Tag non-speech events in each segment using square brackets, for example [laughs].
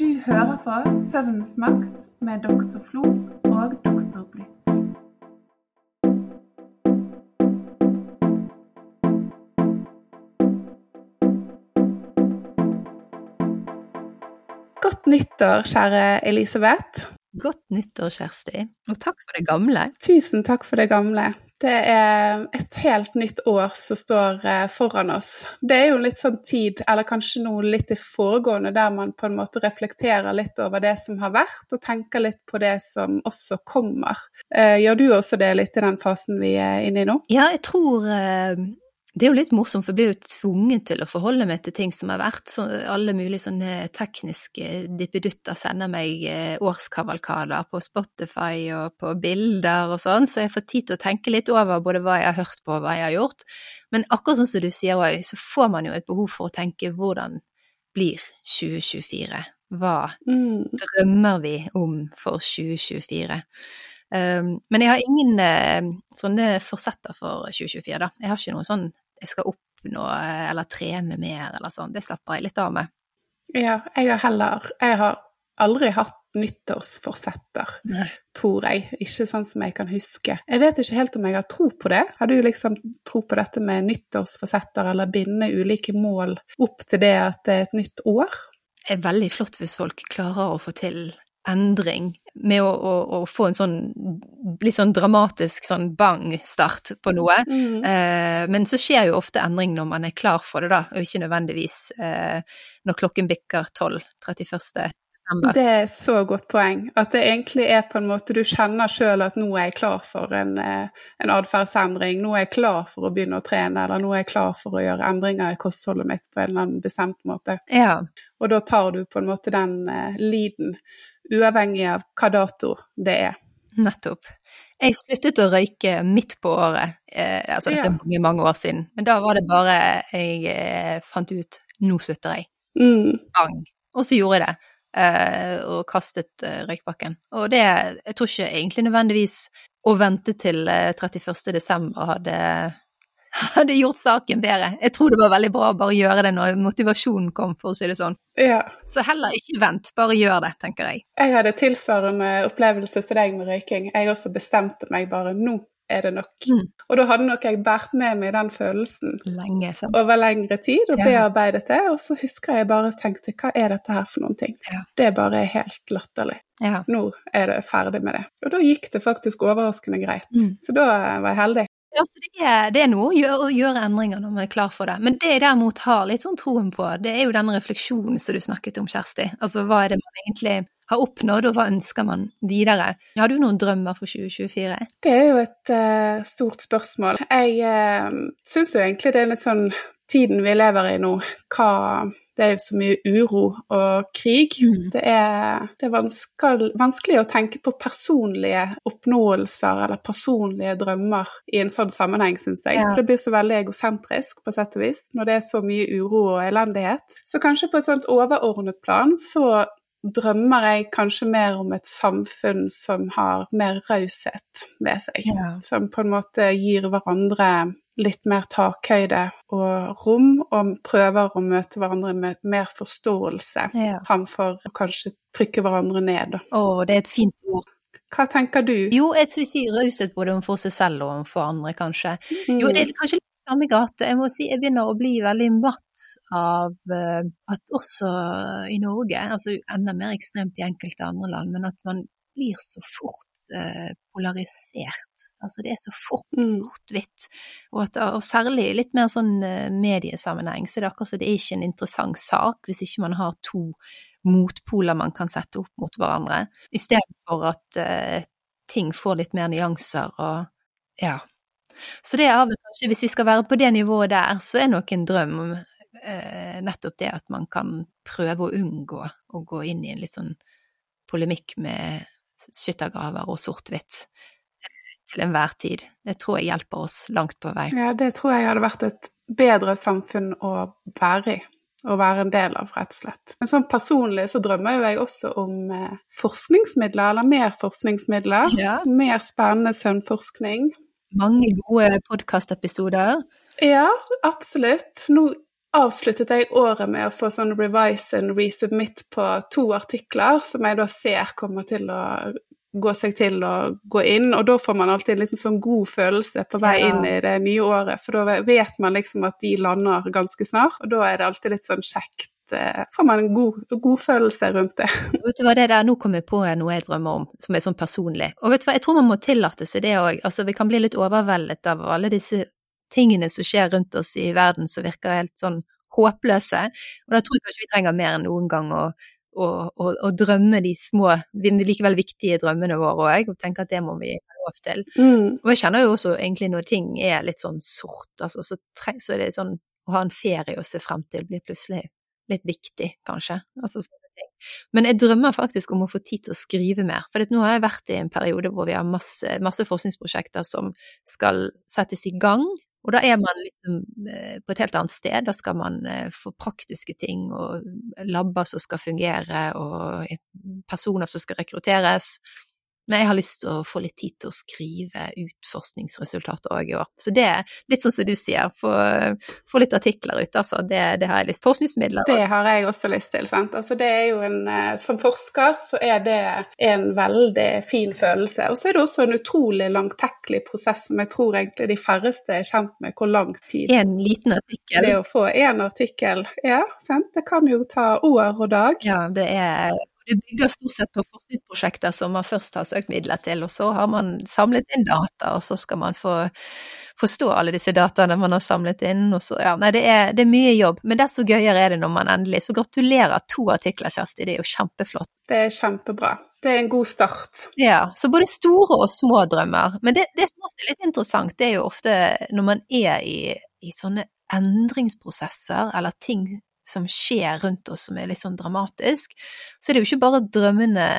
Du hører på Søvnens makt med doktor Flo og doktor Blitt. Godt nyttår, kjære Elisabeth. Godt nyttår, Kjersti. Og takk for det gamle. Tusen takk for det gamle. Det er et helt nytt år som står eh, foran oss. Det er jo litt sånn tid, eller kanskje noe litt i foregående, der man på en måte reflekterer litt over det som har vært, og tenker litt på det som også kommer. Eh, gjør du også det litt i den fasen vi er inne i nå? Ja, jeg tror eh, det er jo litt morsomt, for jeg blir jo tvunget til å forholde meg til ting som har vært. Så alle mulige sånne tekniske dippedutter sender meg eh, årskavalkader på Spotify og på bilder og sånn, så jeg får tid til å tenke litt over både hva jeg har hørt på og hva jeg har gjort. Men akkurat sånn som du sier òg, så får man jo et behov for å tenke hvordan blir 2024? Hva mm. drømmer vi om for 2024? Um, men jeg har ingen uh, sånne forsetter for 2024, da. Jeg har ikke noe sånn jeg skal oppnå eller trene mer eller sånn. Det slapper jeg litt av med. Ja, jeg har heller Jeg har aldri hatt nyttårsforsetter, Nei. tror jeg. Ikke sånn som jeg kan huske. Jeg vet ikke helt om jeg har tro på det. Har du liksom tro på dette med nyttårsforsetter, eller binde ulike mål opp til det at det er et nytt år? Det er veldig flott hvis folk klarer å få til endring med å, å, å, få en sånn litt sånn dramatisk sånn bang-start på noe. Mm. Eh, men så skjer jo ofte endring når man er klar for det, da, og ikke nødvendigvis eh, når klokken bikker 12. 31. desember. Det er så godt poeng. At det egentlig er på en måte Du kjenner sjøl at nå er jeg klar for en, eh, en atferdsendring. Nå er jeg klar for å begynne å trene, eller nå er jeg klar for å gjøre endringer i kostholdet mitt på en eller annen bestemt måte. Ja. Og da tar du på en måte den eh, uavhengig av hva dato det er. Nettopp. Jeg sluttet å røyke midt på året, eh, altså dette er mange, mange år siden. Men da var det bare jeg eh, fant ut nå slutter jeg. Mm. Bang. Og så gjorde jeg det. Eh, og kastet eh, røykbakken. Og det Jeg tror ikke egentlig nødvendigvis å vente til 31. Eh, desember hadde [laughs] hadde gjort saken bedre. Jeg tror det var veldig bra å bare gjøre det når motivasjonen kom, for å si det sånn. Ja. Så heller ikke vent, bare gjør det, tenker jeg. Jeg hadde tilsvarende opplevelse som deg med røyking. Jeg også bestemte meg bare nå er det nok. Mm. Og da hadde nok jeg båret med meg den følelsen Lenge, over lengre tid og ja. bearbeidet det. Og så husker jeg bare tenkte hva er dette her for noen ting? Ja. Det er bare helt latterlig. Ja. Nå er det ferdig med det. Og da gikk det faktisk overraskende greit. Mm. Så da var jeg heldig. Ja, så det er, det er noe å gjøre, gjøre, endringer når man er klar for det. Men det jeg derimot har litt sånn troen på, det er jo den refleksjonen som du snakket om, Kjersti. Altså hva er det man egentlig har oppnådd, og hva ønsker man videre? Har du noen drømmer for 2024? Det er jo et uh, stort spørsmål. Jeg uh, syns jo egentlig det er litt sånn tiden vi lever i nå, hva det er jo så mye uro og krig. Mm. Det er, det er vanskelig, vanskelig, å tenke på personlige oppnåelser eller personlige drømmer i en sånn sammenheng, syns jeg. Ja. For det blir så veldig egosentrisk, på sett og vis, når det er så mye uro og elendighet. Så kanskje på et sånt overordnet plan så drømmer jeg kanskje mer om et samfunn som har mer raushet ved seg. Ja. Som på en måte gir hverandre litt mer takhøyde og rom, og prøver å møte hverandre med mer forståelse ja. framfor å kanskje trykke hverandre ned. Å, det er et fint ord. Hva tenker du? Jo, jeg vil si raushet både overfor seg selv og overfor andre, kanskje. Mm. Jo, det er kanskje litt samme gate. Jeg må si jeg begynner å bli veldig matt av uh, at også i Norge, altså enda mer ekstremt i enkelte andre land, men at man blir så fort eh, polarisert. Altså det er så fort mm. sort-hvitt. Og, og, særlig litt mer sånn uh, mediesammenheng, så det er akkurat så det er ikke en interessant sak hvis ikke man har to motpoler man kan sette opp mot hverandre, istedenfor at eh, ting får litt mer nyanser og ja. Så det er vel kanskje, hvis vi skal være på det nivået der, så er nok en drøm om uh, nettopp det at man kan prøve å unngå å gå inn i en litt sånn polemikk med skyttergraver og sort-hvitt til enhver tid. Det tror jeg hjelper oss langt på vei. Ja, det tror jeg hadde vært et bedre samfunn å være i. Å være en del av, rett og slett. Men sånn personlig så drømmer jo jeg også om eh, forskningsmidler, eller mer forskningsmidler. Ja. Mer spennende søvnforskning. Mange gode podkastepisoder. Ja, absolutt. Nå avsluttet jeg året med å få sånn revise and resubmit på to artikler, som jeg da ser kommer til å gå seg til å gå inn, og da får man alltid en liten sånn god følelse på vei inn i det nye året, for da vet man liksom at de lander ganske snart, og da er det alltid litt sånn kjekt eh, får man en god, god, følelse rundt det. [laughs] Vet du hva, det der, Nå kom jeg på noe jeg drømmer om, som er sånn personlig. Og vet du hva, jeg tror man må tillate seg det òg. Altså, vi kan bli litt overveldet av alle disse tingene som skjer rundt oss i verden som virker helt sånn håpløse. Og da tror jeg kanskje vi trenger mer enn noen gang å, å, å, å drømme de små, likevel viktige drømmene våre òg, og tenke at det må vi ha lov til. Mm. Og jeg kjenner jo også egentlig når ting er litt sånn sort, altså, så, så er det sånn å ha en ferie å se frem til blir plutselig litt viktig, kanskje. Altså. Men jeg drømmer faktisk om å få tid til å skrive mer. For nå har jeg vært i en periode hvor vi har masse, masse forskningsprosjekter som skal settes i gang, og da er man liksom eh, på et helt annet sted. Da skal man eh, få praktiske ting og labber som skal fungere, og personer som skal rekrutteres. Men jeg har lyst til å få litt tid til å skrive ut forskningsresultater òg i år. Så det er litt sånn som du sier, få, få litt artikler ut, altså. Det, det, har jeg lyst til. Forskningsmidler. Det har jeg også lyst til, sant. Altså det er jo en eh, Som forsker så er det en veldig fin følelse. Og så er det også en utrolig langtekkelig prosess som jeg tror egentlig de færreste er kjent med hvor lang tid En liten artikkel. Det å få én artikkel, ja, sant. Det kan jo ta år og dag. Ja, det er det bygger stort sett på forskningsprosjekter som man først har søkt midler til, og så har man samlet inn data, og så skal man få forstå alle disse dataene man har samlet inn. Og så, ja, nei, det er, det er mye jobb, men desto gøyere er det når man endelig Så gratulerer to artikler, Kjersti, det er jo kjempeflott. Det er kjempebra. Det er en god start. Ja, så både store og små drømmer. Men det, det som også er litt interessant, det er jo ofte når man er i, i sånne endringsprosesser eller ting som skjer rundt oss som er litt sånn dramatisk, så er det jo ikke bare drømmene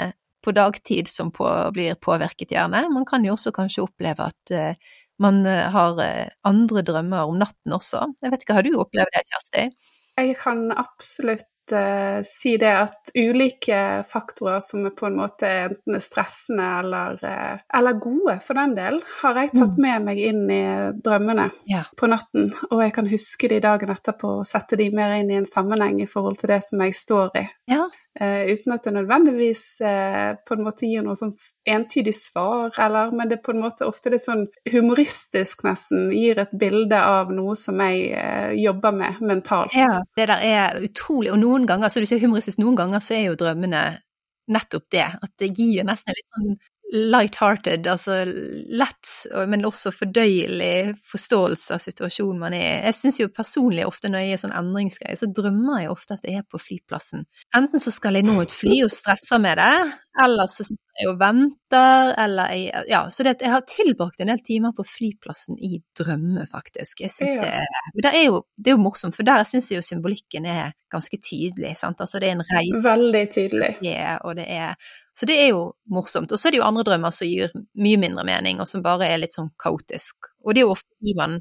på dagtid som på, blir påvirket, gjerne. Man kan jo også kanskje oppleve at uh, man eh, har uh, andre drømmer om natten også. Jeg vet ikke, har du opplevd det, Kjersti? Jeg kan absolutt uh, si det at ulike faktorer som er på en måte enten er stressende eller, uh, eller gode, for den del, har jeg tatt mm. med meg inn i drømmene ja. på natten. Og jeg kan huske de dagen etterpå og sette de mer inn i en sammenheng i forhold til det som jeg står i. Ja. Uh, uten at det nødvendigvis uh, på en måte gir noe sånn entydig svar, eller, men det er på en måte ofte litt sånn humoristisk nesten, gir et bilde av noe som jeg uh, jobber med mentalt. Ja, det der er utrolig, og noen ganger, så du sier humoristisk, noen ganger så er jo drømmene nettopp det, at det gir nesten litt sånn light-hearted, altså lett, men også fordøyelig forståelse av situasjonen man er i. Jeg syns jo personlig ofte når jeg er sånn endringsgreie, så drømmer jeg ofte at jeg er på flyplassen. Enten så skal jeg nå et fly og stresser med det, eller så sitter jeg og venter, eller jeg Ja, så det, jeg har tilbrakt en del timer på flyplassen i drømme, faktisk. Jeg syns ja. det Men det er, jo, det er jo morsomt, for der syns jeg jo symbolikken er ganske tydelig, sant. Altså det er en reise Veldig tydelig. Ja, og det er så det er jo morsomt. Og så er det jo andre drømmer som gir mye mindre mening, og som bare er litt sånn kaotisk. Og det er jo ofte de man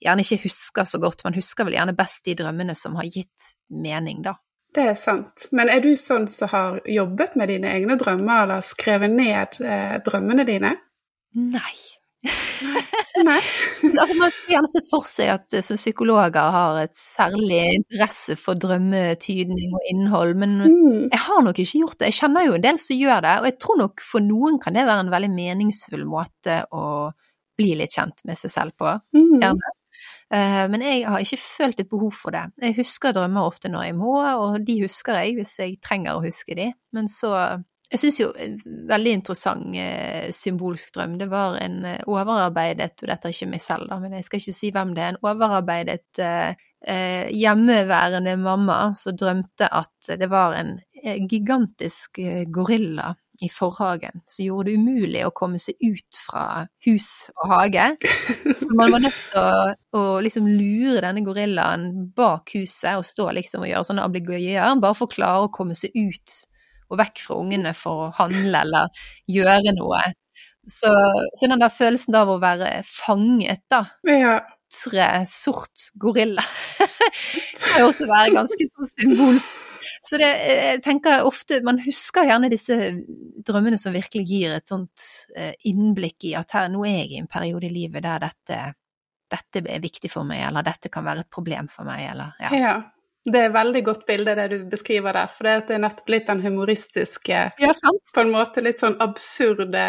gjerne ikke husker så godt. Man husker vel gjerne best de drømmene som har gitt mening, da. Det er sant. Men er du sånn som har jobbet med dine egne drømmer, eller skrevet ned eh, drømmene dine? Nei. Nei. [laughs] altså, man har gjerne sett for seg at eh, som psykologer har et særlig interesse for drømmetydning og innhold, men mm. jeg har nok ikke gjort det. Jeg kjenner jo en del som gjør det, og jeg tror nok for noen kan det være en veldig meningsfull måte å bli litt kjent med seg selv på. Mm. Gjerne. Eh, men jeg har ikke følt et behov for det. Jeg husker drømmer ofte når jeg må, og de husker jeg hvis jeg trenger å huske de. Men så jeg syns jo en veldig interessant eh, symbolsk drøm, det var en eh, overarbeidet, og dette er ikke meg selv, da, men jeg skal ikke si hvem det er, en overarbeidet eh, hjemmeværende mamma som drømte at det var en gigantisk gorilla i forhagen som gjorde det umulig å komme seg ut fra hus og hage. Så man var nødt til å, å liksom lure denne gorillaen bak huset og stå liksom og gjøre sånne ablegøyer, bare for å klare å komme seg ut og vekk fra ungene for å handle eller gjøre noe. Så, så den der følelsen av å være fanget, da. Ja. Sort gorilla. [laughs] kan jo også være ganske sånn symbolsk. Så det, jeg tenker ofte, Man husker gjerne disse drømmene som virkelig gir et sånt eh, innblikk i at her, nå er jeg i en periode i livet der dette, dette er viktig for meg, eller dette kan være et problem for meg, eller ja. ja. Det er et veldig godt bilde det du beskriver der, for det er nettopp litt den humoristiske, ja, på en måte litt sånn absurde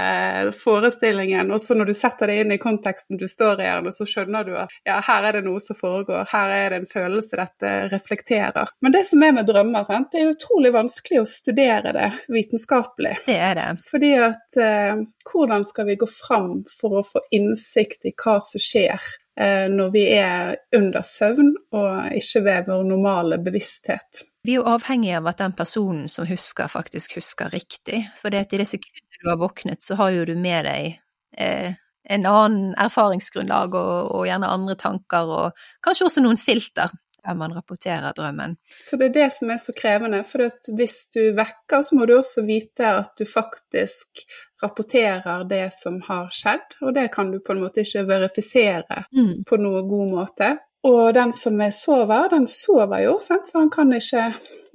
forestillingen. Og så når du setter det inn i konteksten du står i, så skjønner du at ja, her er det noe som foregår, her er det en følelse dette reflekterer. Men det som er med drømmer, sant? det er utrolig vanskelig å studere det vitenskapelig. Det er det. Fordi at eh, hvordan skal vi gå fram for å få innsikt i hva som skjer når vi er under søvn og ikke ved vår normale bevissthet. Vi er jo avhengig av at den personen som husker, faktisk husker riktig. For i det sekundet du har våknet, så har jo du med deg eh, en annen erfaringsgrunnlag og, og, gjerne andre tanker, og kanskje også noen filter der man rapporterer drømmen. Så det er det som er så krevende, for hvis du vekker, så må du også vite at du faktisk rapporterer det som har skjedd, og det kan du på en måte ikke verifisere mm. på noe god måte. Og den som er sover, den sover jo, sant? så han kan ikke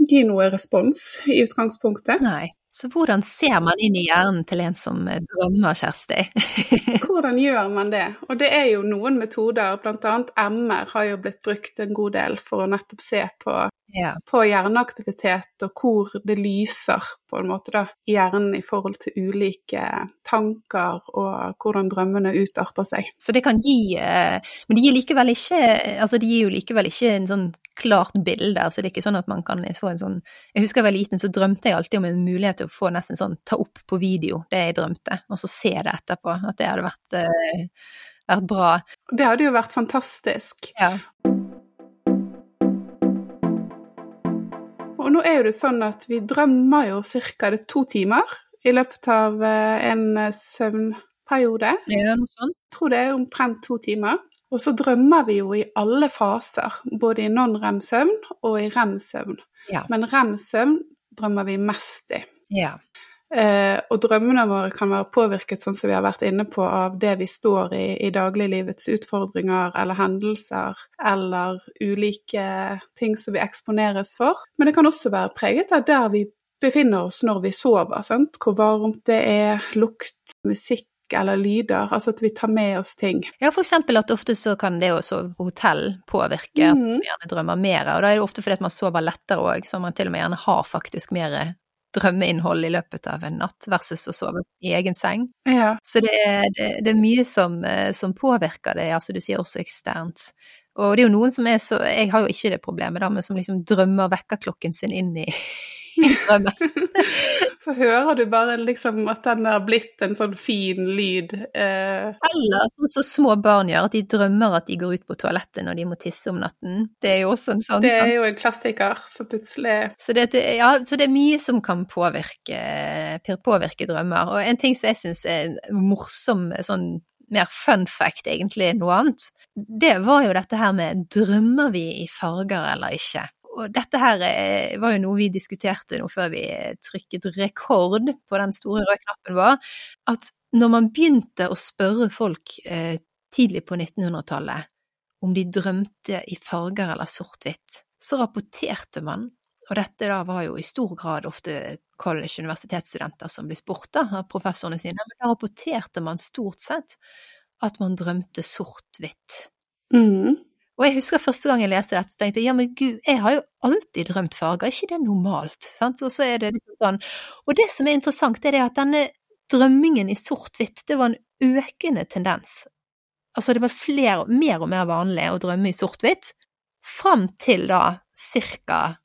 gi noe respons i utgangspunktet. Nei. Så hvordan ser man inn i hjernen til en som drømmer, Kjersti? [laughs] hvordan gjør man det? Og det er jo noen metoder, bl.a. MR har jo blitt brukt en god del for å nettopp se på ja. på hjerneaktivitet og hvor det lyser på en måte da, i hjernen i forhold til ulike tanker og hvordan drømmene utarter seg. Så det kan gi eh, Men det gir likevel ikke altså det gir jo likevel ikke en sånn klart bilde. altså Det er ikke sånn at man kan få en sånn Jeg husker jeg var liten, så drømte jeg alltid om en mulighet til å få nesten sånn ta opp på video det jeg drømte, og så se det etterpå. At det hadde vært, uh, vært bra. Det hadde jo vært fantastisk. Ja. Og nå er jo det sånn at vi drømmer jo ca. to timer i løpet av eh, en eh, søvnperiode. Ja, noe sånt. Jeg tror det er omtrent to timer. Og så drømmer vi jo i alle faser, både i non-rem-søvn og i rem-søvn. Ja. Men rem-søvn drømmer vi mest i. Ja. Eh, og drømmene våre kan være påvirket, sånn som vi har vært inne på, av det vi står i i dagliglivets utfordringer eller hendelser, eller ulike ting som vi eksponeres for. Men det kan også være preget av der vi befinner oss når vi sover. Sant? Hvor varmt det er, lukt, musikk eller lyder, altså at vi tar med oss ting. Ja, eksempel at ofte så kan det å sove på hotell påvirke at man mm. gjerne drømmer mer, og da er det ofte fordi at man sover lettere òg, så man til og med gjerne har faktisk mer drømmeinnhold i løpet av en natt, versus å sove i egen seng. Ja. Så det er, det, det er mye som, eh, som, påvirker det, altså du sier også eksternt. Og det er jo noen som er så Jeg har jo ikke det problemet, da, men som liksom drømmer vekkerklokken sin inn i. Så [laughs] hører du bare liksom at den har blitt en sånn fin lyd. Eh. Eller sånn som små barn gjør, at de drømmer at de går ut på toalettet når de må tisse om natten. Det er jo også en sånn Det er jo en klassiker, så plutselig så det, ja, så det er mye som kan påvirke, påvirke drømmer. Og en ting som jeg syns er morsom sånn mer fun fact egentlig enn noe annet, det var jo dette her med drømmer vi i farger eller ikke? Og dette her eh, var jo noe vi diskuterte nå før vi trykket rekord på den store røde knappen vår, at når man begynte å spørre folk eh, tidlig på 1900-tallet om de drømte i farger eller sort-hvitt, så rapporterte man, og dette da var jo i stor grad ofte college- universitetsstudenter som ble spurt av professorene sine, men da rapporterte man stort sett at man drømte sort-hvitt. Mm. Og jeg husker første gang jeg leste dette, tenkte jeg ja, men gud, jeg har jo alltid drømt farger, er ikke det normalt? Sant? Og så er det liksom sånn. Og det som er interessant, er det at denne drømmingen i sort-hvitt, det var en økende tendens. Altså det var flere, mer og mer vanlig å drømme i sort-hvitt, fram til da cirka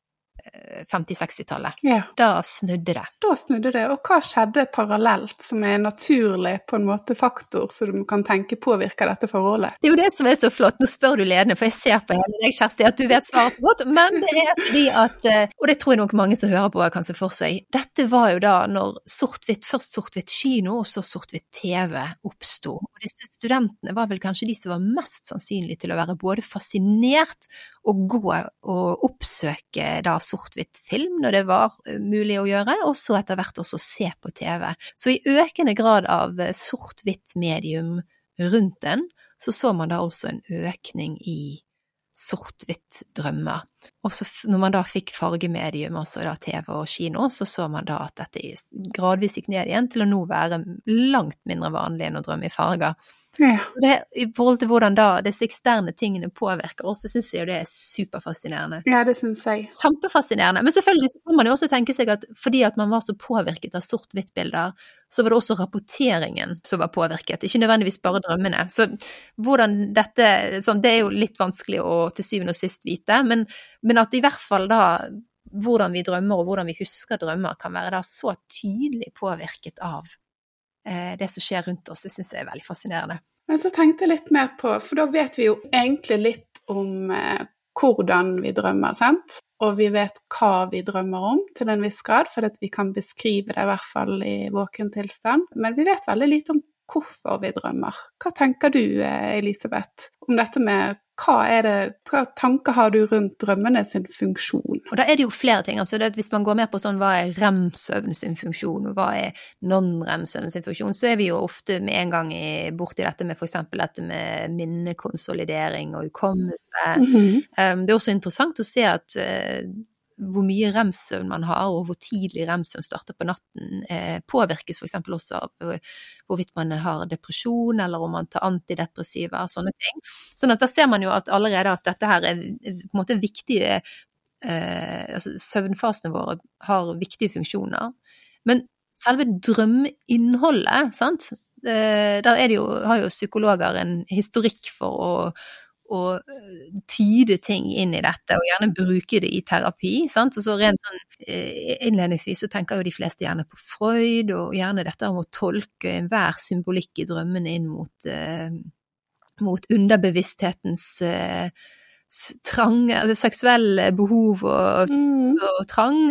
50-60-tallet. Ja. Da snudde det. Da snudde det. Og hva skjedde parallelt, som er naturlig på en måte faktor, så du kan tenke påvirker dette forholdet? Det er jo det som er så flott. Nå spør du ledende, for jeg ser på hele deg, Kjersti, at du vet svaret så godt. Men det er fordi at, eh, og det tror jeg nok mange som hører på kan se for seg, dette var jo da når sort-hvitt, først sort-hvitt kino, og så sort-hvitt TV oppsto. Og disse studentene var vel kanskje de som var mest sannsynlig til å være både fascinert og gå og oppsøke da sort-hvitt film når det var eh, mulig å gjøre, og så etter hvert også se på TV. Så i økende grad av eh, sort-hvitt medium rundt den, så så man da også en økning i sort-hvitt drømmer. Og så når man da fikk fargemedium, altså da TV og kino, så så man da at dette gradvis gikk ned igjen til å nå være langt mindre vanlig enn å drømme i farger. Ja. Det, I forhold til hvordan da disse eksterne tingene påvirker oss, så syns jeg jo det er superfascinerende. ja, det syns jeg. Kjempefascinerende. Men selvfølgelig så kan man jo også tenke seg at fordi at man var så påvirket av sort-hvitt-bilder, så var det også rapporteringen som var påvirket, ikke nødvendigvis bare drømmene. Så hvordan dette sånn, Det er jo litt vanskelig å til syvende og sist vite, men, men at i hvert fall da hvordan vi drømmer og hvordan vi husker drømmer, kan være da så tydelig påvirket av det som skjer rundt oss. Det syns jeg er veldig fascinerende. Men så tenkte jeg litt mer på, for da vet vi jo egentlig litt om eh, hvordan vi drømmer, sant? Og vi vet hva vi drømmer om til en viss grad, for vi kan beskrive det i hvert fall i våken tilstand. Men vi vet veldig lite om hvorfor vi drømmer. Hva tenker du, eh, Elisabeth, om dette med hva er det, hva tanker har du rundt drømmene sin funksjon? Og da er det jo flere ting. altså det, Hvis man går mer på sånn hva er rem-søvn sin funksjon, og hva er non-rem-søvn sin funksjon, så er vi jo ofte med en gang i, borti dette med f.eks. dette med minnekonsolidering og hukommelse. Mm -hmm. um, det er også interessant å se at uh, hvor mye rem-søvn man har, og hvor tidlig rem-søvn starter på natten, eh, påvirkes f.eks. også av hvorvidt man har depresjon, eller om man tar antidepressiva, sånne ting. Sånn at da ser man jo at allerede at dette her er på en måte viktige eh, altså Søvnfasene våre har viktige funksjoner. Men selve drømmeinnholdet, sant, eh, der er jo, har jo psykologer en historikk for å å tyde ting inn i dette, og gjerne bruke det i terapi. Sant? Og så rent sånn Innledningsvis så tenker jo de fleste gjerne på Freud, og gjerne dette om å tolke enhver symbolikk i drømmene inn mot, eh, mot underbevissthetens eh, trang, altså seksuelle behov og, Mm. og trang.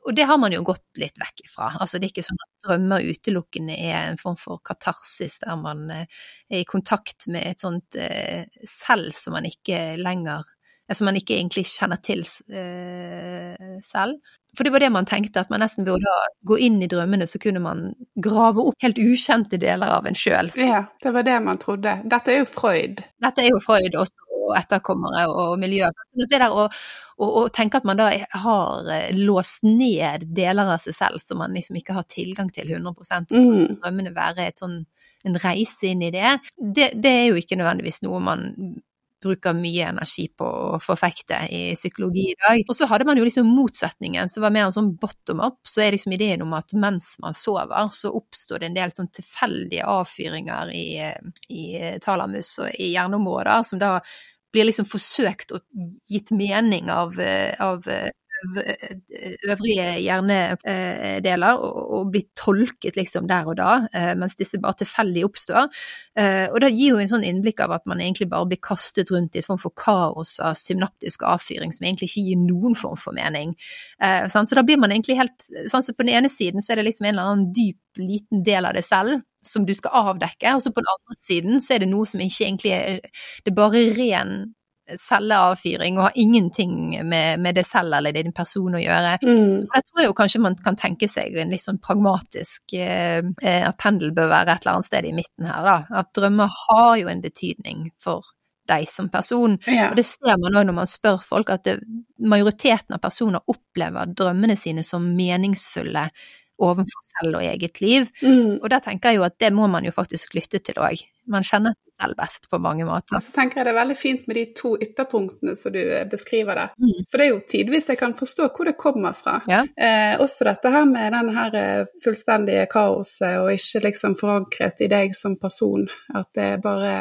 Eh, og det har man jo gått litt vekk ifra. Altså det er ikke sånn at drømmer utelukkende er en form for katarsis der man eh, er i kontakt med et sånt eh, selv som man ikke lenger Som man ikke egentlig kjenner til eh, selv. For det var det man tenkte, at man nesten ved å gå inn i drømmene, så kunne man grave opp helt ukjente deler av en sjøl. Ja, det var det man trodde. Dette er jo Freud. Dette er jo Freud også, og etterkommere og miljø. Det der å, å, å tenke at man da har eh, låst ned deler av seg selv som man liksom ikke har tilgang til 100 og Mm. drømmene være sånn, en reise inn i det, det, det er jo ikke nødvendigvis noe man bruker mye energi på å forfekte i psykologi i dag. Og så hadde man jo liksom motsetningen, som var mer en sånn bottom up, så er liksom ideen om at mens man sover, så oppstår det en del sånn tilfeldige avfyringer i, i talamus og i hjerneområder, som da blir liksom forsøkt og gitt mening av, av øvrige hjernedeler og, og blir tolket liksom der og da, eh, mens disse bare tilfeldig oppstår. Eh, og det gir jo en sånn innblikk av at man egentlig bare blir kastet rundt i et form for kaos av synaptisk avfyring som egentlig ikke gir noen form for mening. Eh, Så da blir man egentlig helt sånn så På den ene siden så er det liksom en eller annen dyp, liten del av det selv som du skal avdekke, og så på den andre siden så er det noe som ikke egentlig er Det er bare ren celleavfyring og har ingenting med, med det selv eller din person å gjøre. Mm. Og Da tror jeg jo kanskje man kan tenke seg en litt sånn pragmatisk eh, At pendel bør være et eller annet sted i midten her, da. At drømmer har jo en betydning for deg som person. Ja. Og det ser man òg når man spør folk, at det, majoriteten av personer opplever drømmene sine som meningsfulle overfor selv og eget liv. Mm. Og da tenker jeg jo at det må man jo faktisk lytte til òg. Man kjenner seg selv best på mange måter. Så tenker jeg det er veldig fint med de to ytterpunktene som du eh, beskriver der. Mm. For det er jo tidvis jeg kan forstå hvor det kommer fra. Ja. Eh, også dette her med den her eh, fullstendige kaoset og ikke liksom forankret i deg som person. At det bare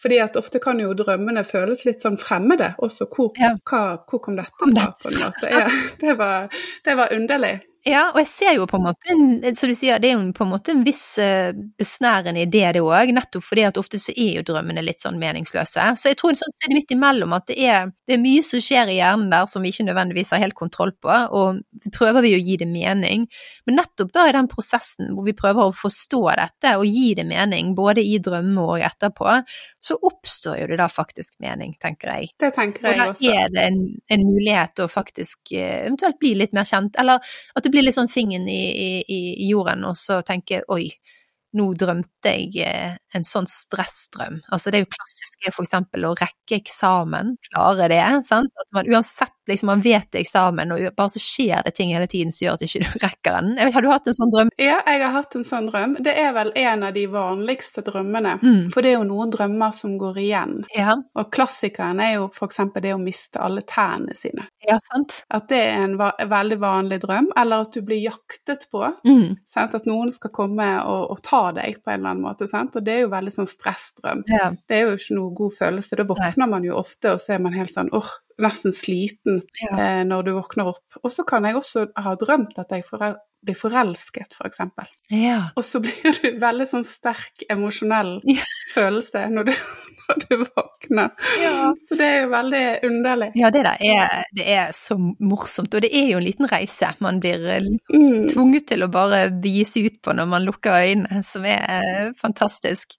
fordi at ofte kan jo drømmene føles litt sånn fremmede også. Hvor, Ja. hva, hvor kom dette fra, på en måte? Ja, [laughs] det, var, det var underlig. Ja, og jeg ser jo på en måte, som du sier, det er jo på en måte en viss eh, besnærende idé det òg, nettopp fordi at ofte så er jo drømmene litt sånn meningsløse. Så jeg tror sånn sted midt imellom at det er, det er mye som skjer i hjernen der som vi ikke nødvendigvis har helt kontroll på, og prøver vi å gi det mening. Men nettopp da i den prosessen hvor vi prøver å forstå dette og gi det mening, både i drømme og etterpå, så oppstår jo det da faktisk mening, tenker jeg. Det tenker jeg også. Og da er det en, en mulighet til å faktisk eh, eventuelt bli litt mer kjent, eller at det blir litt sånn fingeren i, i, i jorden, og så tenke oi, nå drømte jeg eh, en sånn stressdrøm. Altså det er jo klassisk er for eksempel å rekke eksamen, klare det, sant. At man uansett liksom man vet det eksamen, og bare så skjer det ting hele tiden som gjør at du ikke [laughs] rekker den. Har du hatt en sånn drøm? Ja, jeg har hatt en sånn drøm. Det er vel en av de vanligste drømmene. Mm. For det er jo noen drømmer som går igjen. Ja, Og klassikeren er jo f.eks. det å miste alle tærne sine. ja sant. At det er en va veldig vanlig drøm. Eller at du blir jaktet på. Mm. Sant? At noen skal komme og, og ta deg på en eller annen måte. Sant? Og det er jo veldig sånn stressdrøm. Ja. Det er jo ikke noe god følelse. Da våkner man jo ofte, og så er man helt sånn åh, nesten sliten Ja. eh, når du våkner opp. Og så kan jeg også ha drømt at jeg forel blir forelsket, f.eks. For eksempel. ja. og så blir du [laughs] veldig sånn sterk emosjonell Ja. følelse når du, [laughs] når du våkner. Ja. Så det er jo veldig underlig. Ja, det der er, det er så morsomt, og det er jo en liten reise man blir eh, Mm. tvunget til å bare begi seg ut på når man lukker øynene, som er eh, fantastisk.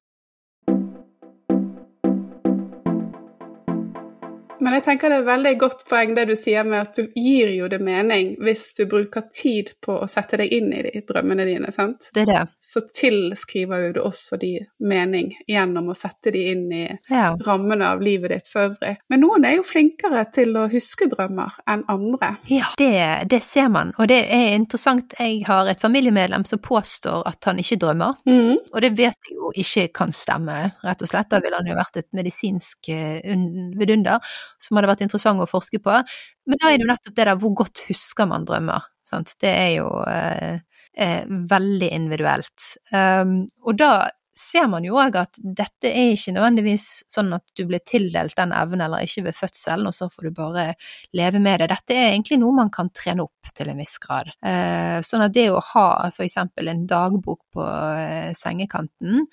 Men jeg tenker det er et veldig godt poeng det du sier med at du gir jo det mening hvis du bruker tid på å sette deg inn i de drømmene dine, sant? Det er det. Så tilskriver jo du også de mening gjennom å sette de inn i Ja. rammene av livet ditt for øvrig. Men noen er jo flinkere til å huske drømmer enn andre. Ja, det, det ser man, og det er interessant. Jeg har et familiemedlem som påstår at han ikke drømmer, og det vet jeg jo ikke kan stemme, rett og slett. Da ville han jo vært et medisinsk eh, vidunder som hadde vært interessant å forske på. Men da er det jo nettopp det der, hvor godt husker man drømmer? Sant? Det er jo eh, eh, veldig individuelt. Um, og da ser man jo òg at dette er ikke nødvendigvis sånn at du blir tildelt den evnen eller ikke ved fødselen, og så får du bare leve med det. Dette er egentlig noe man kan trene opp til en viss grad. Eh, sånn at det å ha for eksempel en dagbok på eh, sengekanten,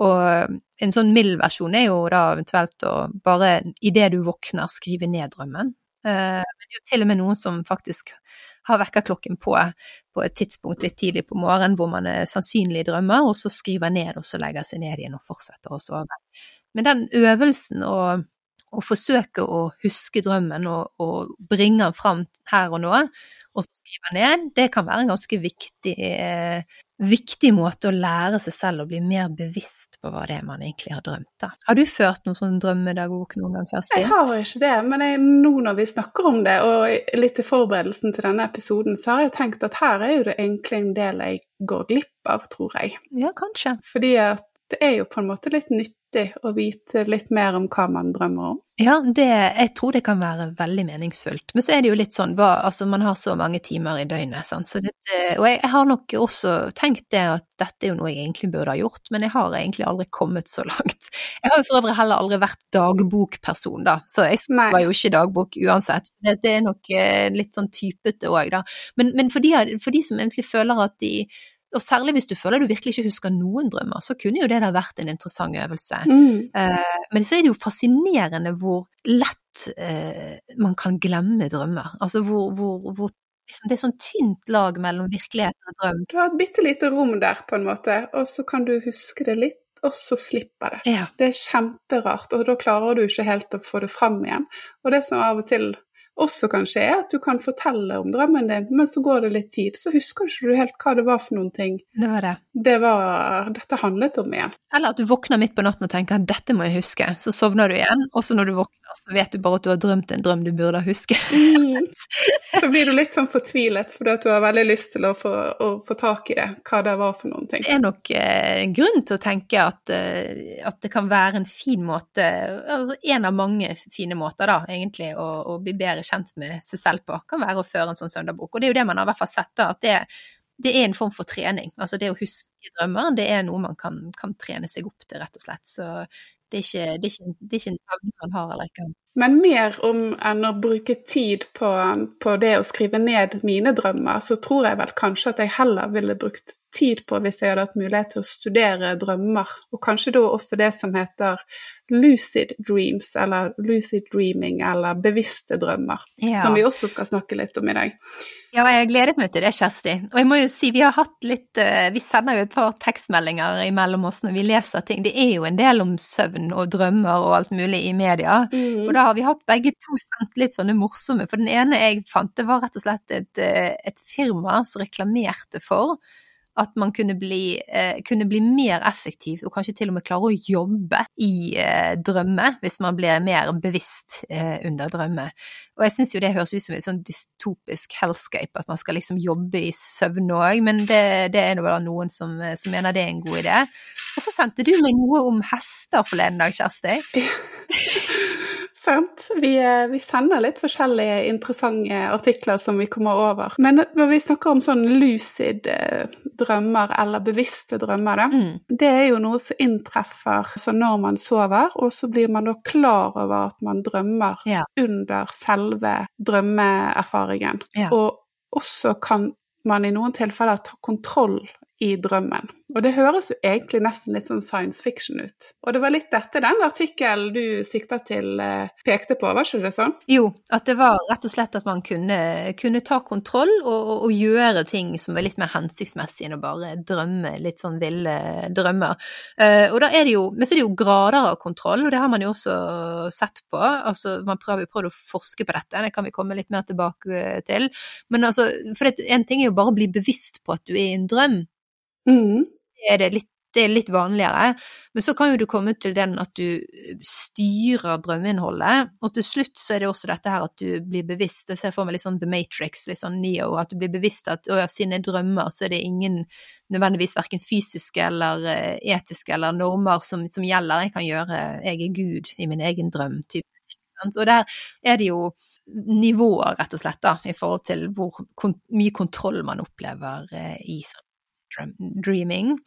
og en sånn mild versjon er jo da eventuelt å bare idet du våkner skrive ned drømmen. Eh, men det er jo til og med noen som faktisk har vekkerklokken på på et tidspunkt litt tidlig på morgenen hvor man er sannsynlig drømmer, og så skriver ned og så legger seg ned igjen og fortsetter å sove. Men den øvelsen å, å forsøke å huske drømmen og, og bringe den fram her og nå, og så skrive ned, det kan være en ganske viktig, eh, viktig måte å lære seg selv å bli mer bevisst på hva det er man egentlig har drømt. Da. Har du ført noen sånn drømmedagbok noen gang, Kjersti? Jeg har ikke det, men jeg, nå når vi snakker om det, og litt til forberedelsen til denne episoden, så har jeg tenkt at her er jo det egentlig en del jeg går glipp av, tror jeg. Ja, kanskje. Fordi at det er jo på en måte litt nyttig å vite litt mer om hva man drømmer om. Ja, det, jeg tror det kan være veldig meningsfullt. Men så er det jo litt sånn, hva, altså man har så mange timer i døgnet, sant. Så dette, og jeg, jeg har nok også tenkt det at dette er jo noe jeg egentlig burde ha gjort, men jeg har egentlig aldri kommet så langt. Jeg har jo for øvrig heller aldri vært dagbokperson, da, så jeg skriver jo ikke dagbok uansett. Det, det er nok eh, litt sånn typete òg, da. Men, men for, de, for de som egentlig føler at de og særlig hvis du føler du virkelig ikke husker noen drømmer, så kunne jo det da vært en interessant øvelse. Mm. Eh, men så er det jo fascinerende hvor lett eh, man kan glemme drømmer. Altså hvor, hvor, hvor liksom, det er sånn tynt lag mellom virkeligheten og drøm. Du har et bitte lite rom der, på en måte, og så kan du huske det litt, og så slipper det. Ja. Det er kjemperart, og da klarer du ikke helt å få det fram igjen. Og det som av og til også kan skje, er at du kan fortelle om drømmen din, men så går det litt tid, så husker ikke du helt hva det var for noen ting Det var det. det var, dette handlet om igjen. Eller at du våkner midt på natten og tenker 'dette må jeg huske', så sovner du igjen, og så når du våkner, så vet du bare at du har drømt en drøm du burde huske. Mm. [laughs] Så blir du litt sånn fortvilet fordi at du har veldig lyst til å få, å få tak i det, hva det var for noen ting. Det er nok eh, en grunn til å tenke at, eh, at det kan være en fin måte, altså en av mange fine måter da, egentlig, å, å bli bedre kjent med seg selv på, kan være å føre en sånn søndagbok. Og det er jo det man har i hvert fall sett da, at det, det er en form for trening. Altså det å huske drømmer, det er noe man kan, kan trene seg opp til, rett og slett. Så det er ikke, det er ikke, det er ikke en evne man har eller ikke. Men mer om enn å bruke tid på, på det å skrive ned mine drømmer, så tror jeg vel kanskje at jeg heller ville brukt tid på hvis jeg hadde hatt mulighet til å studere drømmer, og kanskje da også det som heter lucid dreams, eller lucid dreaming, eller bevisste drømmer, Ja. som vi også skal snakke litt om i dag. Ja, jeg gledet meg til det, Kjersti. Og jeg må jo si, vi har hatt litt eh, Vi sender jo et par tekstmeldinger imellom oss når vi leser ting. Det er jo en del om søvn og drømmer og alt mulig i media. Og da har vi hatt begge to sendt litt sånne morsomme. For den ene jeg fant, det var rett og slett et, eh, et firma som reklamerte for at man kunne bli, eh, kunne bli, mer effektiv, og kanskje til og med klare å jobbe i eh, drømme, hvis man blir mer bevisst eh, under drømme. Og jeg syns jo det høres ut som et sånn dystopisk hellscape, at man skal liksom jobbe i søvn òg, men det, det er nå noen som, som, mener det er en god idé. Og så sendte du meg noe om hester forleden dag, Kjersti. [laughs] Sant. Vi, eh, vi, sender litt forskjellige interessante artikler som vi kommer over. Men når vi snakker om sånn lucid eh, drømmer, eller bevisste drømmer, da, mm. det er jo noe som inntreffer når man sover, og så blir man da klar over at man drømmer ja. under selve drømmeerfaringen. Ja. Og også kan man i noen tilfeller ta kontroll i drømmen. Og det høres jo egentlig nesten litt sånn science fiction ut. Og det var litt dette den artikkelen du sikta til eh, pekte på, var ikke det sånn? Jo, at det var rett og slett at man kunne, kunne ta kontroll og, og, gjøre ting som er litt mer hensiktsmessig enn å bare drømme litt sånn ville drømmer. Uh, og da er det jo, Men så er det jo grader av kontroll, og det har man jo også sett på. Altså, man prøver jo prøvd å forske på dette, det kan vi komme litt mer tilbake til. Men altså, for en ting er jo bare å bli bevisst på at du er i en drøm. Mm. Det, er litt, det er litt vanligere. Men så kan jo du komme til den at du styrer drømmeinnholdet. Og til slutt så er det også dette her at du blir bevisst, jeg ser for meg litt sånn The Matrix, litt sånn Neo, at du blir bevisst at å, siden jeg drømmer, så er det ingen nødvendigvis verken fysiske eller uh, etiske eller normer som, som, gjelder. Jeg kan gjøre Jeg er Gud i min egen drøm. type. Og der er det jo nivåer, rett og slett, da, i forhold til hvor mye kontroll man opplever eh, i sånn dreaming.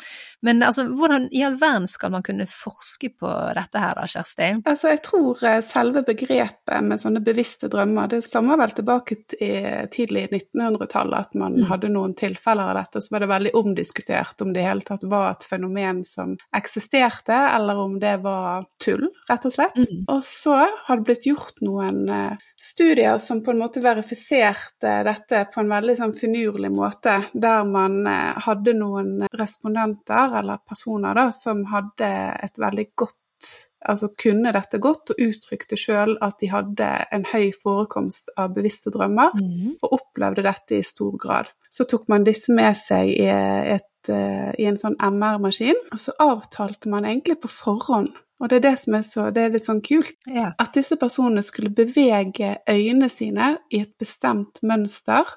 Men altså, hvordan i all verden skal man kunne forske på dette her da, Kjersti? Altså, jeg tror eh, selve begrepet med sånne bevisste drømmer, det stammer vel tilbake til tidlig 1900-tallet, at man mm. hadde noen tilfeller av dette. Så var det veldig omdiskutert om det i hele tatt var et fenomen som eksisterte, eller om det var tull, rett og slett. Mm. Og så har det blitt gjort noen eh, studier som på en måte verifiserte dette på en veldig sånn finurlig måte, der man eh, hadde noen respondenter, eller personer, da, som hadde et veldig godt Altså kunne dette godt og uttrykte sjøl at de hadde en høy forekomst av bevisste drømmer, mm. og opplevde dette i stor grad. Så tok man disse med seg i, et, eh, i en sånn MR-maskin, og så avtalte man egentlig på forhånd og det er det som er så Det er litt sånn kult. Ja. At disse personene skulle bevege øynene sine i et bestemt mønster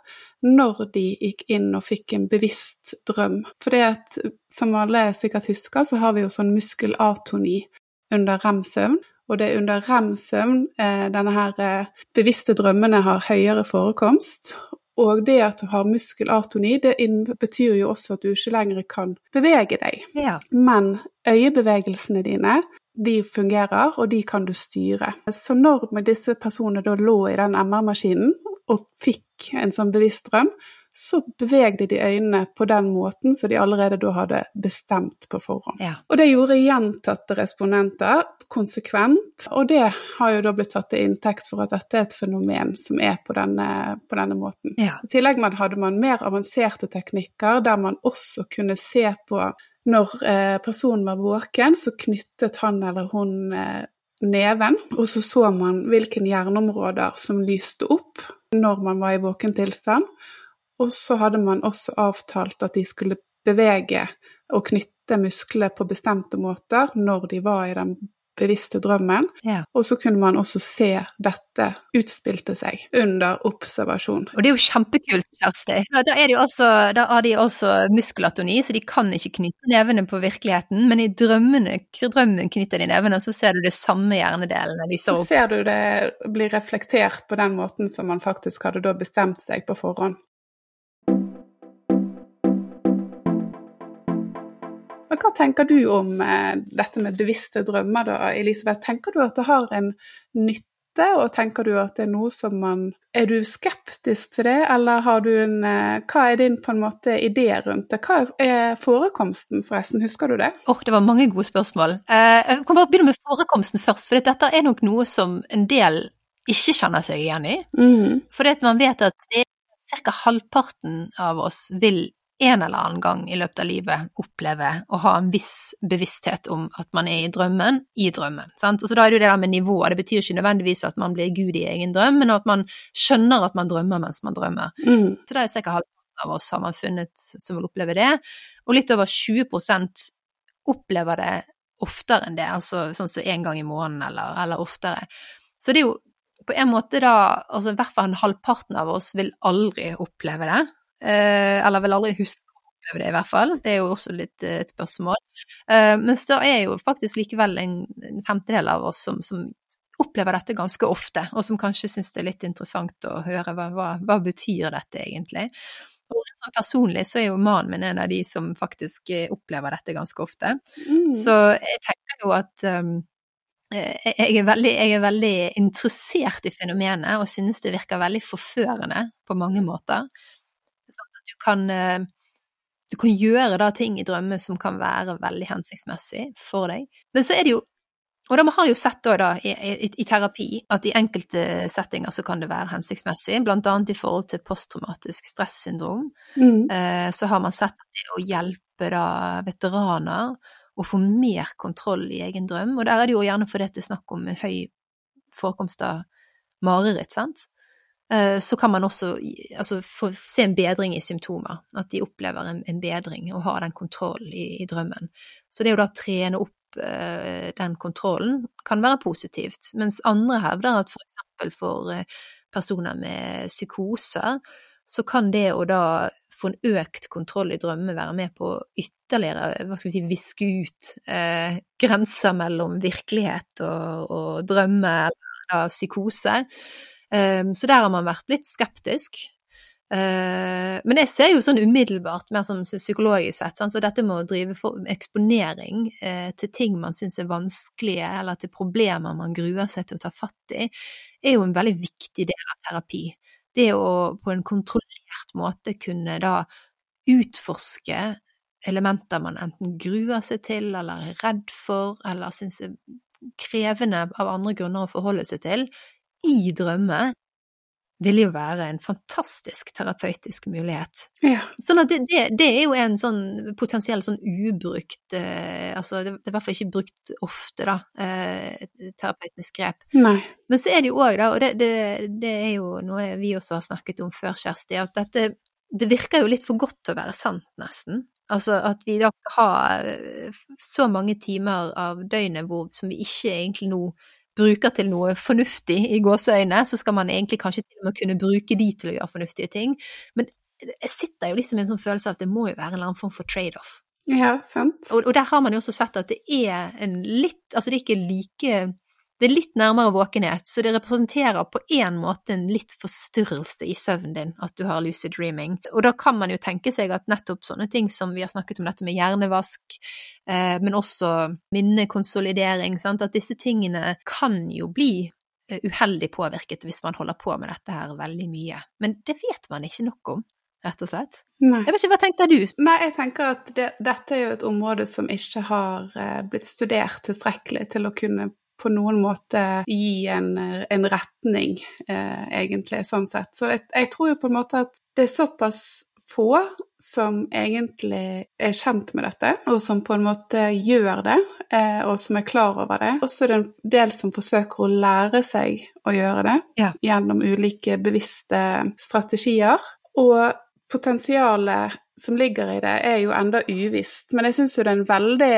når de gikk inn og fikk en bevisst drøm. For det at, som alle sikkert husker, så har vi jo sånn muskelatoni under rem-søvn. Og det er under rem-søvn eh, denne her eh, bevisste drømmene har høyere forekomst. Og det at du har muskelatoni, det betyr jo også at du ikke lenger kan bevege deg. Ja. Men øyebevegelsene dine de fungerer, og de kan du styre. Så når disse personene da lå i den MR-maskinen og fikk en sånn bevisst drøm, så bevegde de øynene på den måten som de allerede da hadde bestemt på forhånd. Ja. Og det gjorde gjentatte respondenter konsekvent, og det har jo da blitt tatt til inntekt for at dette er et fenomen som er på denne, på denne måten. Ja. I tillegg hadde man mer avanserte teknikker der man også kunne se på når eh, personen var våken, så knyttet han eller hun eh, neven, og så så man hvilke hjerneområder som lyste opp når man var i våken tilstand. Og så hadde man også avtalt at de skulle bevege og knytte muskler på bestemte måter når de var i den bevisste drømmen. Ja. Og så kunne man også se dette utspilte seg under observasjon. Og det er jo kjempekult, Kjersti. Da, også, da har de også muskulatoni, så de kan ikke knytte nevene på virkeligheten, men i drømmene, drømmen knytter de nevene, og så ser du det samme hjernedelen de så opp. Så ser du det blir reflektert på den måten som man faktisk hadde da bestemt seg på forhånd. Men hva tenker du om eh, dette med bevisste drømmer, da, Elisabeth? Tenker du at det har en nytte, og tenker du at det er noe som man Er du skeptisk til det, eller har du en eh, Hva er din på en måte idé rundt det? Hva er forekomsten, forresten? Husker du det? Åh, oh, det var mange gode spørsmål. Eh, jeg kan bare begynne med forekomsten først, for dette er nok noe som en del ikke kjenner seg igjen i. Mm. For man vet at det ca. halvparten av oss vil en eller annen gang i løpet av livet oppleve å ha en viss bevissthet om at man er i drømmen, i drømmen. Sant? Og så da er det jo det der med nivået, det betyr ikke nødvendigvis at man blir gud i egen drøm, men at man skjønner at man drømmer mens man drømmer. Mm. Så da er sikkert halvparten. av oss har man funnet som vil oppleve det, og litt over 20% opplever det oftere enn det, altså sånn som én gang i måneden eller, eller, oftere. Så det er jo på en måte da, altså i hvert fall halvparten av oss vil aldri oppleve det, eller vil aldri huske å oppleve det i hvert fall, det er jo også litt eh, et spørsmål. men mens da er jo faktisk likevel en, femtedel av oss som, som opplever dette ganske ofte, og som kanskje syns det er litt interessant å høre hva, hva, hva betyr dette egentlig. Og sånn personlig så er jo mannen min en av de som faktisk eh, opplever dette ganske ofte. Mm. Så jeg tenker jo at um, jeg, er veldig, jeg, er veldig, interessert i fenomenet og synes det virker veldig forførende på mange måter. Du kan, du kan gjøre da ting i drømmer som kan være veldig hensiktsmessig for deg. Men så er det jo og da har jo sett da, da i, i, i, terapi at i enkelte settinger så kan det være hensiktsmessig, blant annet i forhold til posttraumatisk stressyndrom. Mm. Eh, så har man sett at det å hjelpe da veteraner å få mer kontroll i egen drøm, og der er det jo gjerne fordi det er snakk om høy forekomst av mareritt, sant. Eh, så kan man også altså, få se en bedring i symptomer, at de opplever en, en bedring og har den kontrollen i, i drømmen. Så det å da trene opp uh, den kontrollen kan være positivt, mens andre hevder at f.eks. For, for uh, personer med psykoser, så kan det å da få en økt kontroll i drømmen være med på ytterligere hva skal vi si, viske ut uh, grenser mellom virkelighet og, og drømme eller da psykose. Um, så der har man vært litt skeptisk. Uh, men jeg ser jo sånn umiddelbart, mer som psykologisk sett, sånn, så dette med å drive for eksponering uh, til ting man syns er vanskelige, eller til problemer man gruer seg til å ta fatt i, er jo en veldig viktig del av terapi. Det å på en kontrollert måte kunne da utforske elementer man enten gruer seg til, eller er redd for, eller syns er krevende av andre grunner å forholde seg til, i drømme vil jo være en fantastisk terapeutisk mulighet. Ja. Sånn at det, det, det, er jo en sånn potensiell sånn ubrukt eh, Altså det, det, er i hvert fall ikke brukt ofte, da, eh, terapeutisk grep. Nei. Men så er det jo òg, da, og det, det, er jo noe vi også har snakket om før, Kjersti, at dette det virker jo litt for godt til å være sant, nesten. Altså at vi da skal ha eh, så mange timer av døgnet hvor, som vi ikke egentlig nå bruker til noe fornuftig i gåseøyne, så skal man egentlig kanskje til og med kunne bruke de til å gjøre fornuftige ting. Men jeg sitter jo liksom i en sånn følelse at det må jo være en eller annen form for trade-off. Ja, sant. Og, og, der har man jo også sett at det er en litt Altså det er ikke like det er litt nærmere våkenhet, så det representerer på en måte en litt forstyrrelse i søvnen din at du har lucid dreaming. Og da kan man jo tenke seg at nettopp sånne ting som vi har snakket om dette med hjernevask, eh, men også minnekonsolidering, sant? at disse tingene kan jo bli eh, uheldig påvirket hvis man holder på med dette her veldig mye. Men det vet man ikke nok om rett og slett. Nei. Jeg vet ikke, Hva tenker du? Nei, jeg tenker at det, dette er jo et område som ikke har eh, blitt studert tilstrekkelig til å kunne på noen måte gi en, en retning, eh, egentlig, sånn sett. Så jeg, jeg, tror jo på en måte at det er såpass få som egentlig er kjent med dette, og som på en måte gjør det, eh, og som er klar over det. Og så er det en del som forsøker å lære seg å gjøre det ja. gjennom ulike bevisste strategier. Og potensialet som ligger i det, er jo enda uvisst. Men jeg syns jo det er en veldig,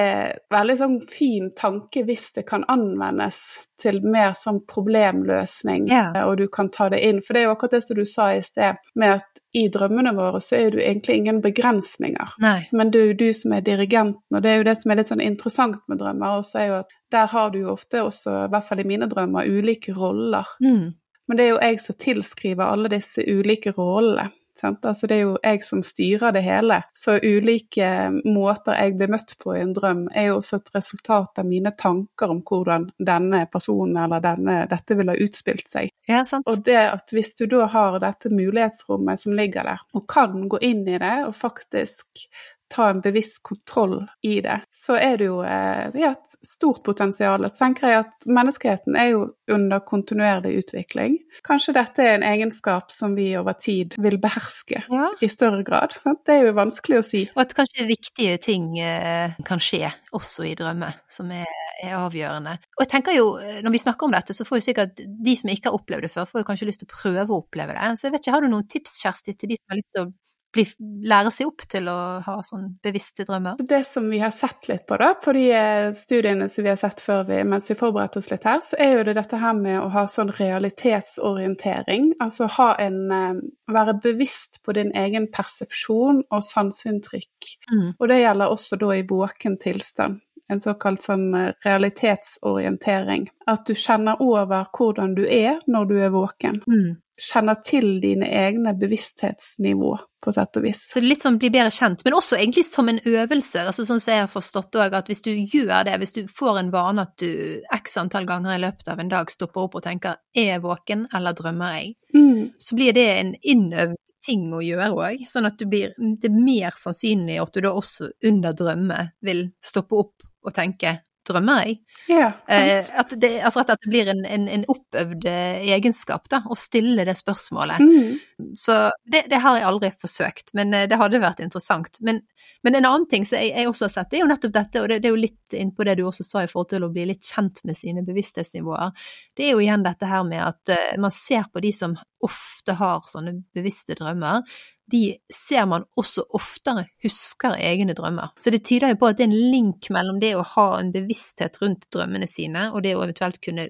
veldig sånn fin tanke hvis det kan anvendes til mer sånn problemløsning, yeah. og du kan ta det inn. For det er jo akkurat det som du sa i sted, med at i drømmene våre så er det jo egentlig ingen begrensninger. Nei. Men du, du som er dirigenten, og det er jo det som er litt sånn interessant med drømmer, også er jo at der har du jo ofte også, i hvert fall i mine drømmer, ulike roller. Mm. Men det er jo jeg som tilskriver alle disse ulike rollene. Altså det er jo jeg som styrer det hele. Så ulike måter jeg blir møtt på i en drøm, er jo også et resultat av mine tanker om hvordan denne personen eller denne, dette ville ha utspilt seg. Ja, og det at hvis du da har dette mulighetsrommet som ligger der, og kan gå inn i det og faktisk ta en bevisst kontroll i det, så er det jo eh, ja, et stort potensial. Så tenker jeg at menneskeheten er jo under kontinuerlig utvikling. Kanskje dette er en egenskap som vi over tid vil beherske ja. i større grad. Sant? Det er jo vanskelig å si. Og at kanskje viktige ting eh, kan skje også i drømmer, som er, er, avgjørende. Og jeg tenker jo, eh, når vi snakker om dette, så får jo sikkert de som ikke har opplevd det før, får jo kanskje lyst til å prøve å oppleve det. Så jeg vet ikke, har du noen tips, Kjersti, til de som har lyst til å bli, lære seg opp til å ha sånn bevisste drømmer? Det som vi har sett litt på, da, på de eh, studiene som vi har sett før vi, mens vi forberedte oss litt her, så er jo det dette her med å ha sånn realitetsorientering. Altså ha en eh, Være bevisst på din egen persepsjon og sanseinntrykk. Mm. Og det gjelder også da i våken tilstand en såkalt sånn eh, realitetsorientering. At du kjenner over hvordan du er når du er våken. Mm kjenner til dine egne bevissthetsnivå, på sett og vis. Så litt sånn bli bedre kjent, men også egentlig som en øvelse. altså Sånn som jeg har forstått òg, at hvis du gjør det, hvis du får en vane at du x antall ganger i løpet av en dag stopper opp og tenker 'er jeg våken, eller drømmer jeg', mm. så blir det en innøvd ting å gjøre òg, sånn at du blir, det er mer sannsynlig at du da også under drømme vil stoppe opp og tenke drømmer jeg. Ja, eh, at, det, altså at det blir en, en, en, oppøvd eh, egenskap, da, å stille det spørsmålet. Mm. Så det, det, har jeg aldri forsøkt, men eh, det hadde vært interessant. Men, men en annen ting som jeg, jeg, også har sett, det er jo nettopp dette, og det, det er jo litt innpå det du også sa i forhold til å bli litt kjent med sine bevissthetsnivåer. Det er jo igjen dette her med at uh, man ser på de som ofte har sånne bevisste drømmer, de ser man også oftere husker egne drømmer. Så det tyder jo på at det er en link mellom det å ha en bevissthet rundt drømmene sine, og det å eventuelt kunne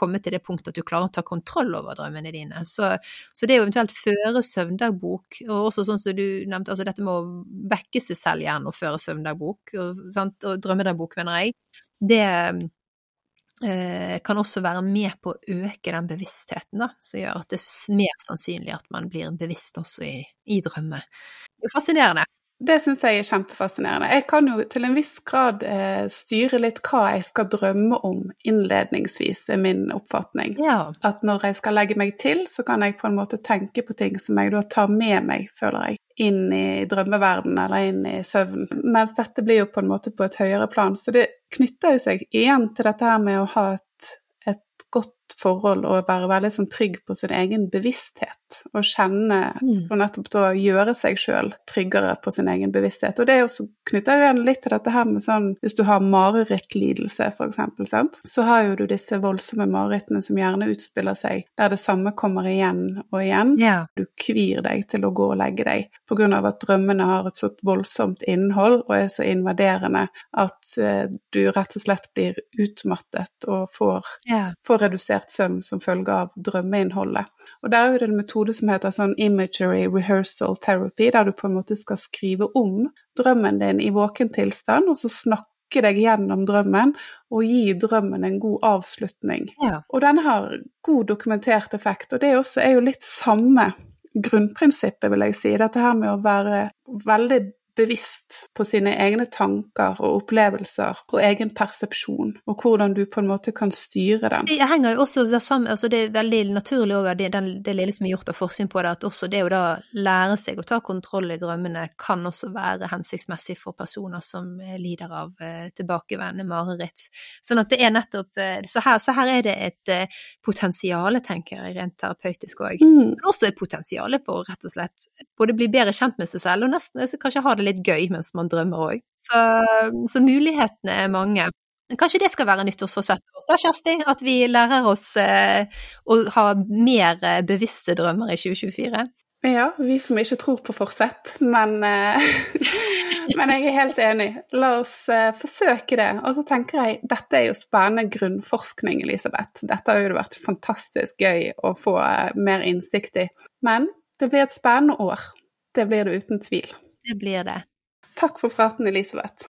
komme til det punktet at du klarer å ta kontroll over drømmene dine. Så, så det å eventuelt føre søvndagbok, og også sånn som du nevnte, altså dette med å vekke seg selv gjerne og føre søvndagbok, og, og drømmedagbok, mener jeg, det kan også være med på å øke den bevisstheten, da, som gjør at det er mer sannsynlig at man blir bevisst også i, i drømme. Det er fascinerende. Det syns jeg er kjempefascinerende. Jeg kan jo til en viss grad eh, styre litt hva jeg skal drømme om innledningsvis, er min oppfatning. Ja. At når jeg skal legge meg til, så kan jeg på en måte tenke på ting som jeg da tar med meg, føler jeg, inn i drømmeverdenen eller inn i søvnen. Mens dette blir jo på en måte på et høyere plan. Så det knytter jo seg igjen til dette her med å ha et, et godt forhold og være veldig sånn trygg på sin egen bevissthet og kjenne mm. og nettopp da gjøre seg sjøl tryggere på sin egen bevissthet. Og det er også igjen litt til dette her med sånn hvis du har marerittlidelse f.eks., så har jo du disse voldsomme marerittene som gjerne utspiller seg der det samme kommer igjen og igjen. Yeah. Du kvir deg til å gå og legge deg på grunn av at drømmene har et så voldsomt innhold og er så invaderende at uh, du rett og slett blir utmattet og får, yeah. får redusert søvn som følge av drømmeinnholdet. Og der er det en metode som heter sånn imagery rehearsal therapy, der du på en måte skal skrive om drømmen din i våken tilstand, og så snakke deg gjennom drømmen og gi drømmen en god avslutning. Ja. Og den har god dokumentert effekt, og det også, er jo litt samme grunnprinsippet, vil jeg si. Dette her med å være veldig bevisst på sine egne tanker og opplevelser og egen persepsjon, og hvordan du på en måte kan styre den. Det henger jo også det sammen, altså det er veldig naturlig òg det, det lille som er gjort av forskning på det, at også det å da lære seg å ta kontroll i drømmene kan også være hensiktsmessig for personer som lider av eh, tilbakevendende mareritt. Sånn at det er nettopp eh, Så her, så her er det et eh, potensial, tenker jeg, rent terapeutisk òg. Mm. Men også et potensial for rett og slett både bli bedre kjent med seg selv, og nesten kanskje ha det litt gøy mens man drømmer òg. Så, så, mulighetene er mange. Kanskje det skal være nyttårsforsettet vårt da, Kjersti? At vi lærer oss eh, å ha mer eh, bevisste drømmer i 2024? Ja, vi som ikke tror på forsett, men, eh, [laughs] men jeg er helt enig. La oss eh, forsøke det. Og så tenker jeg, dette er jo spennende grunnforskning, Elisabeth. Dette har jo vært fantastisk gøy å få mer innsikt i. Men det blir et spennende år. Det blir det uten tvil. Det blir det. Takk for praten, Elisabeth.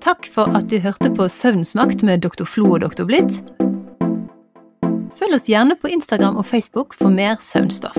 Takk for at du hørte på Søvnsmakt med Dr. Flo og Dr. Blitt. Følg oss gjerne på Instagram og Facebook for mer søvnstoff.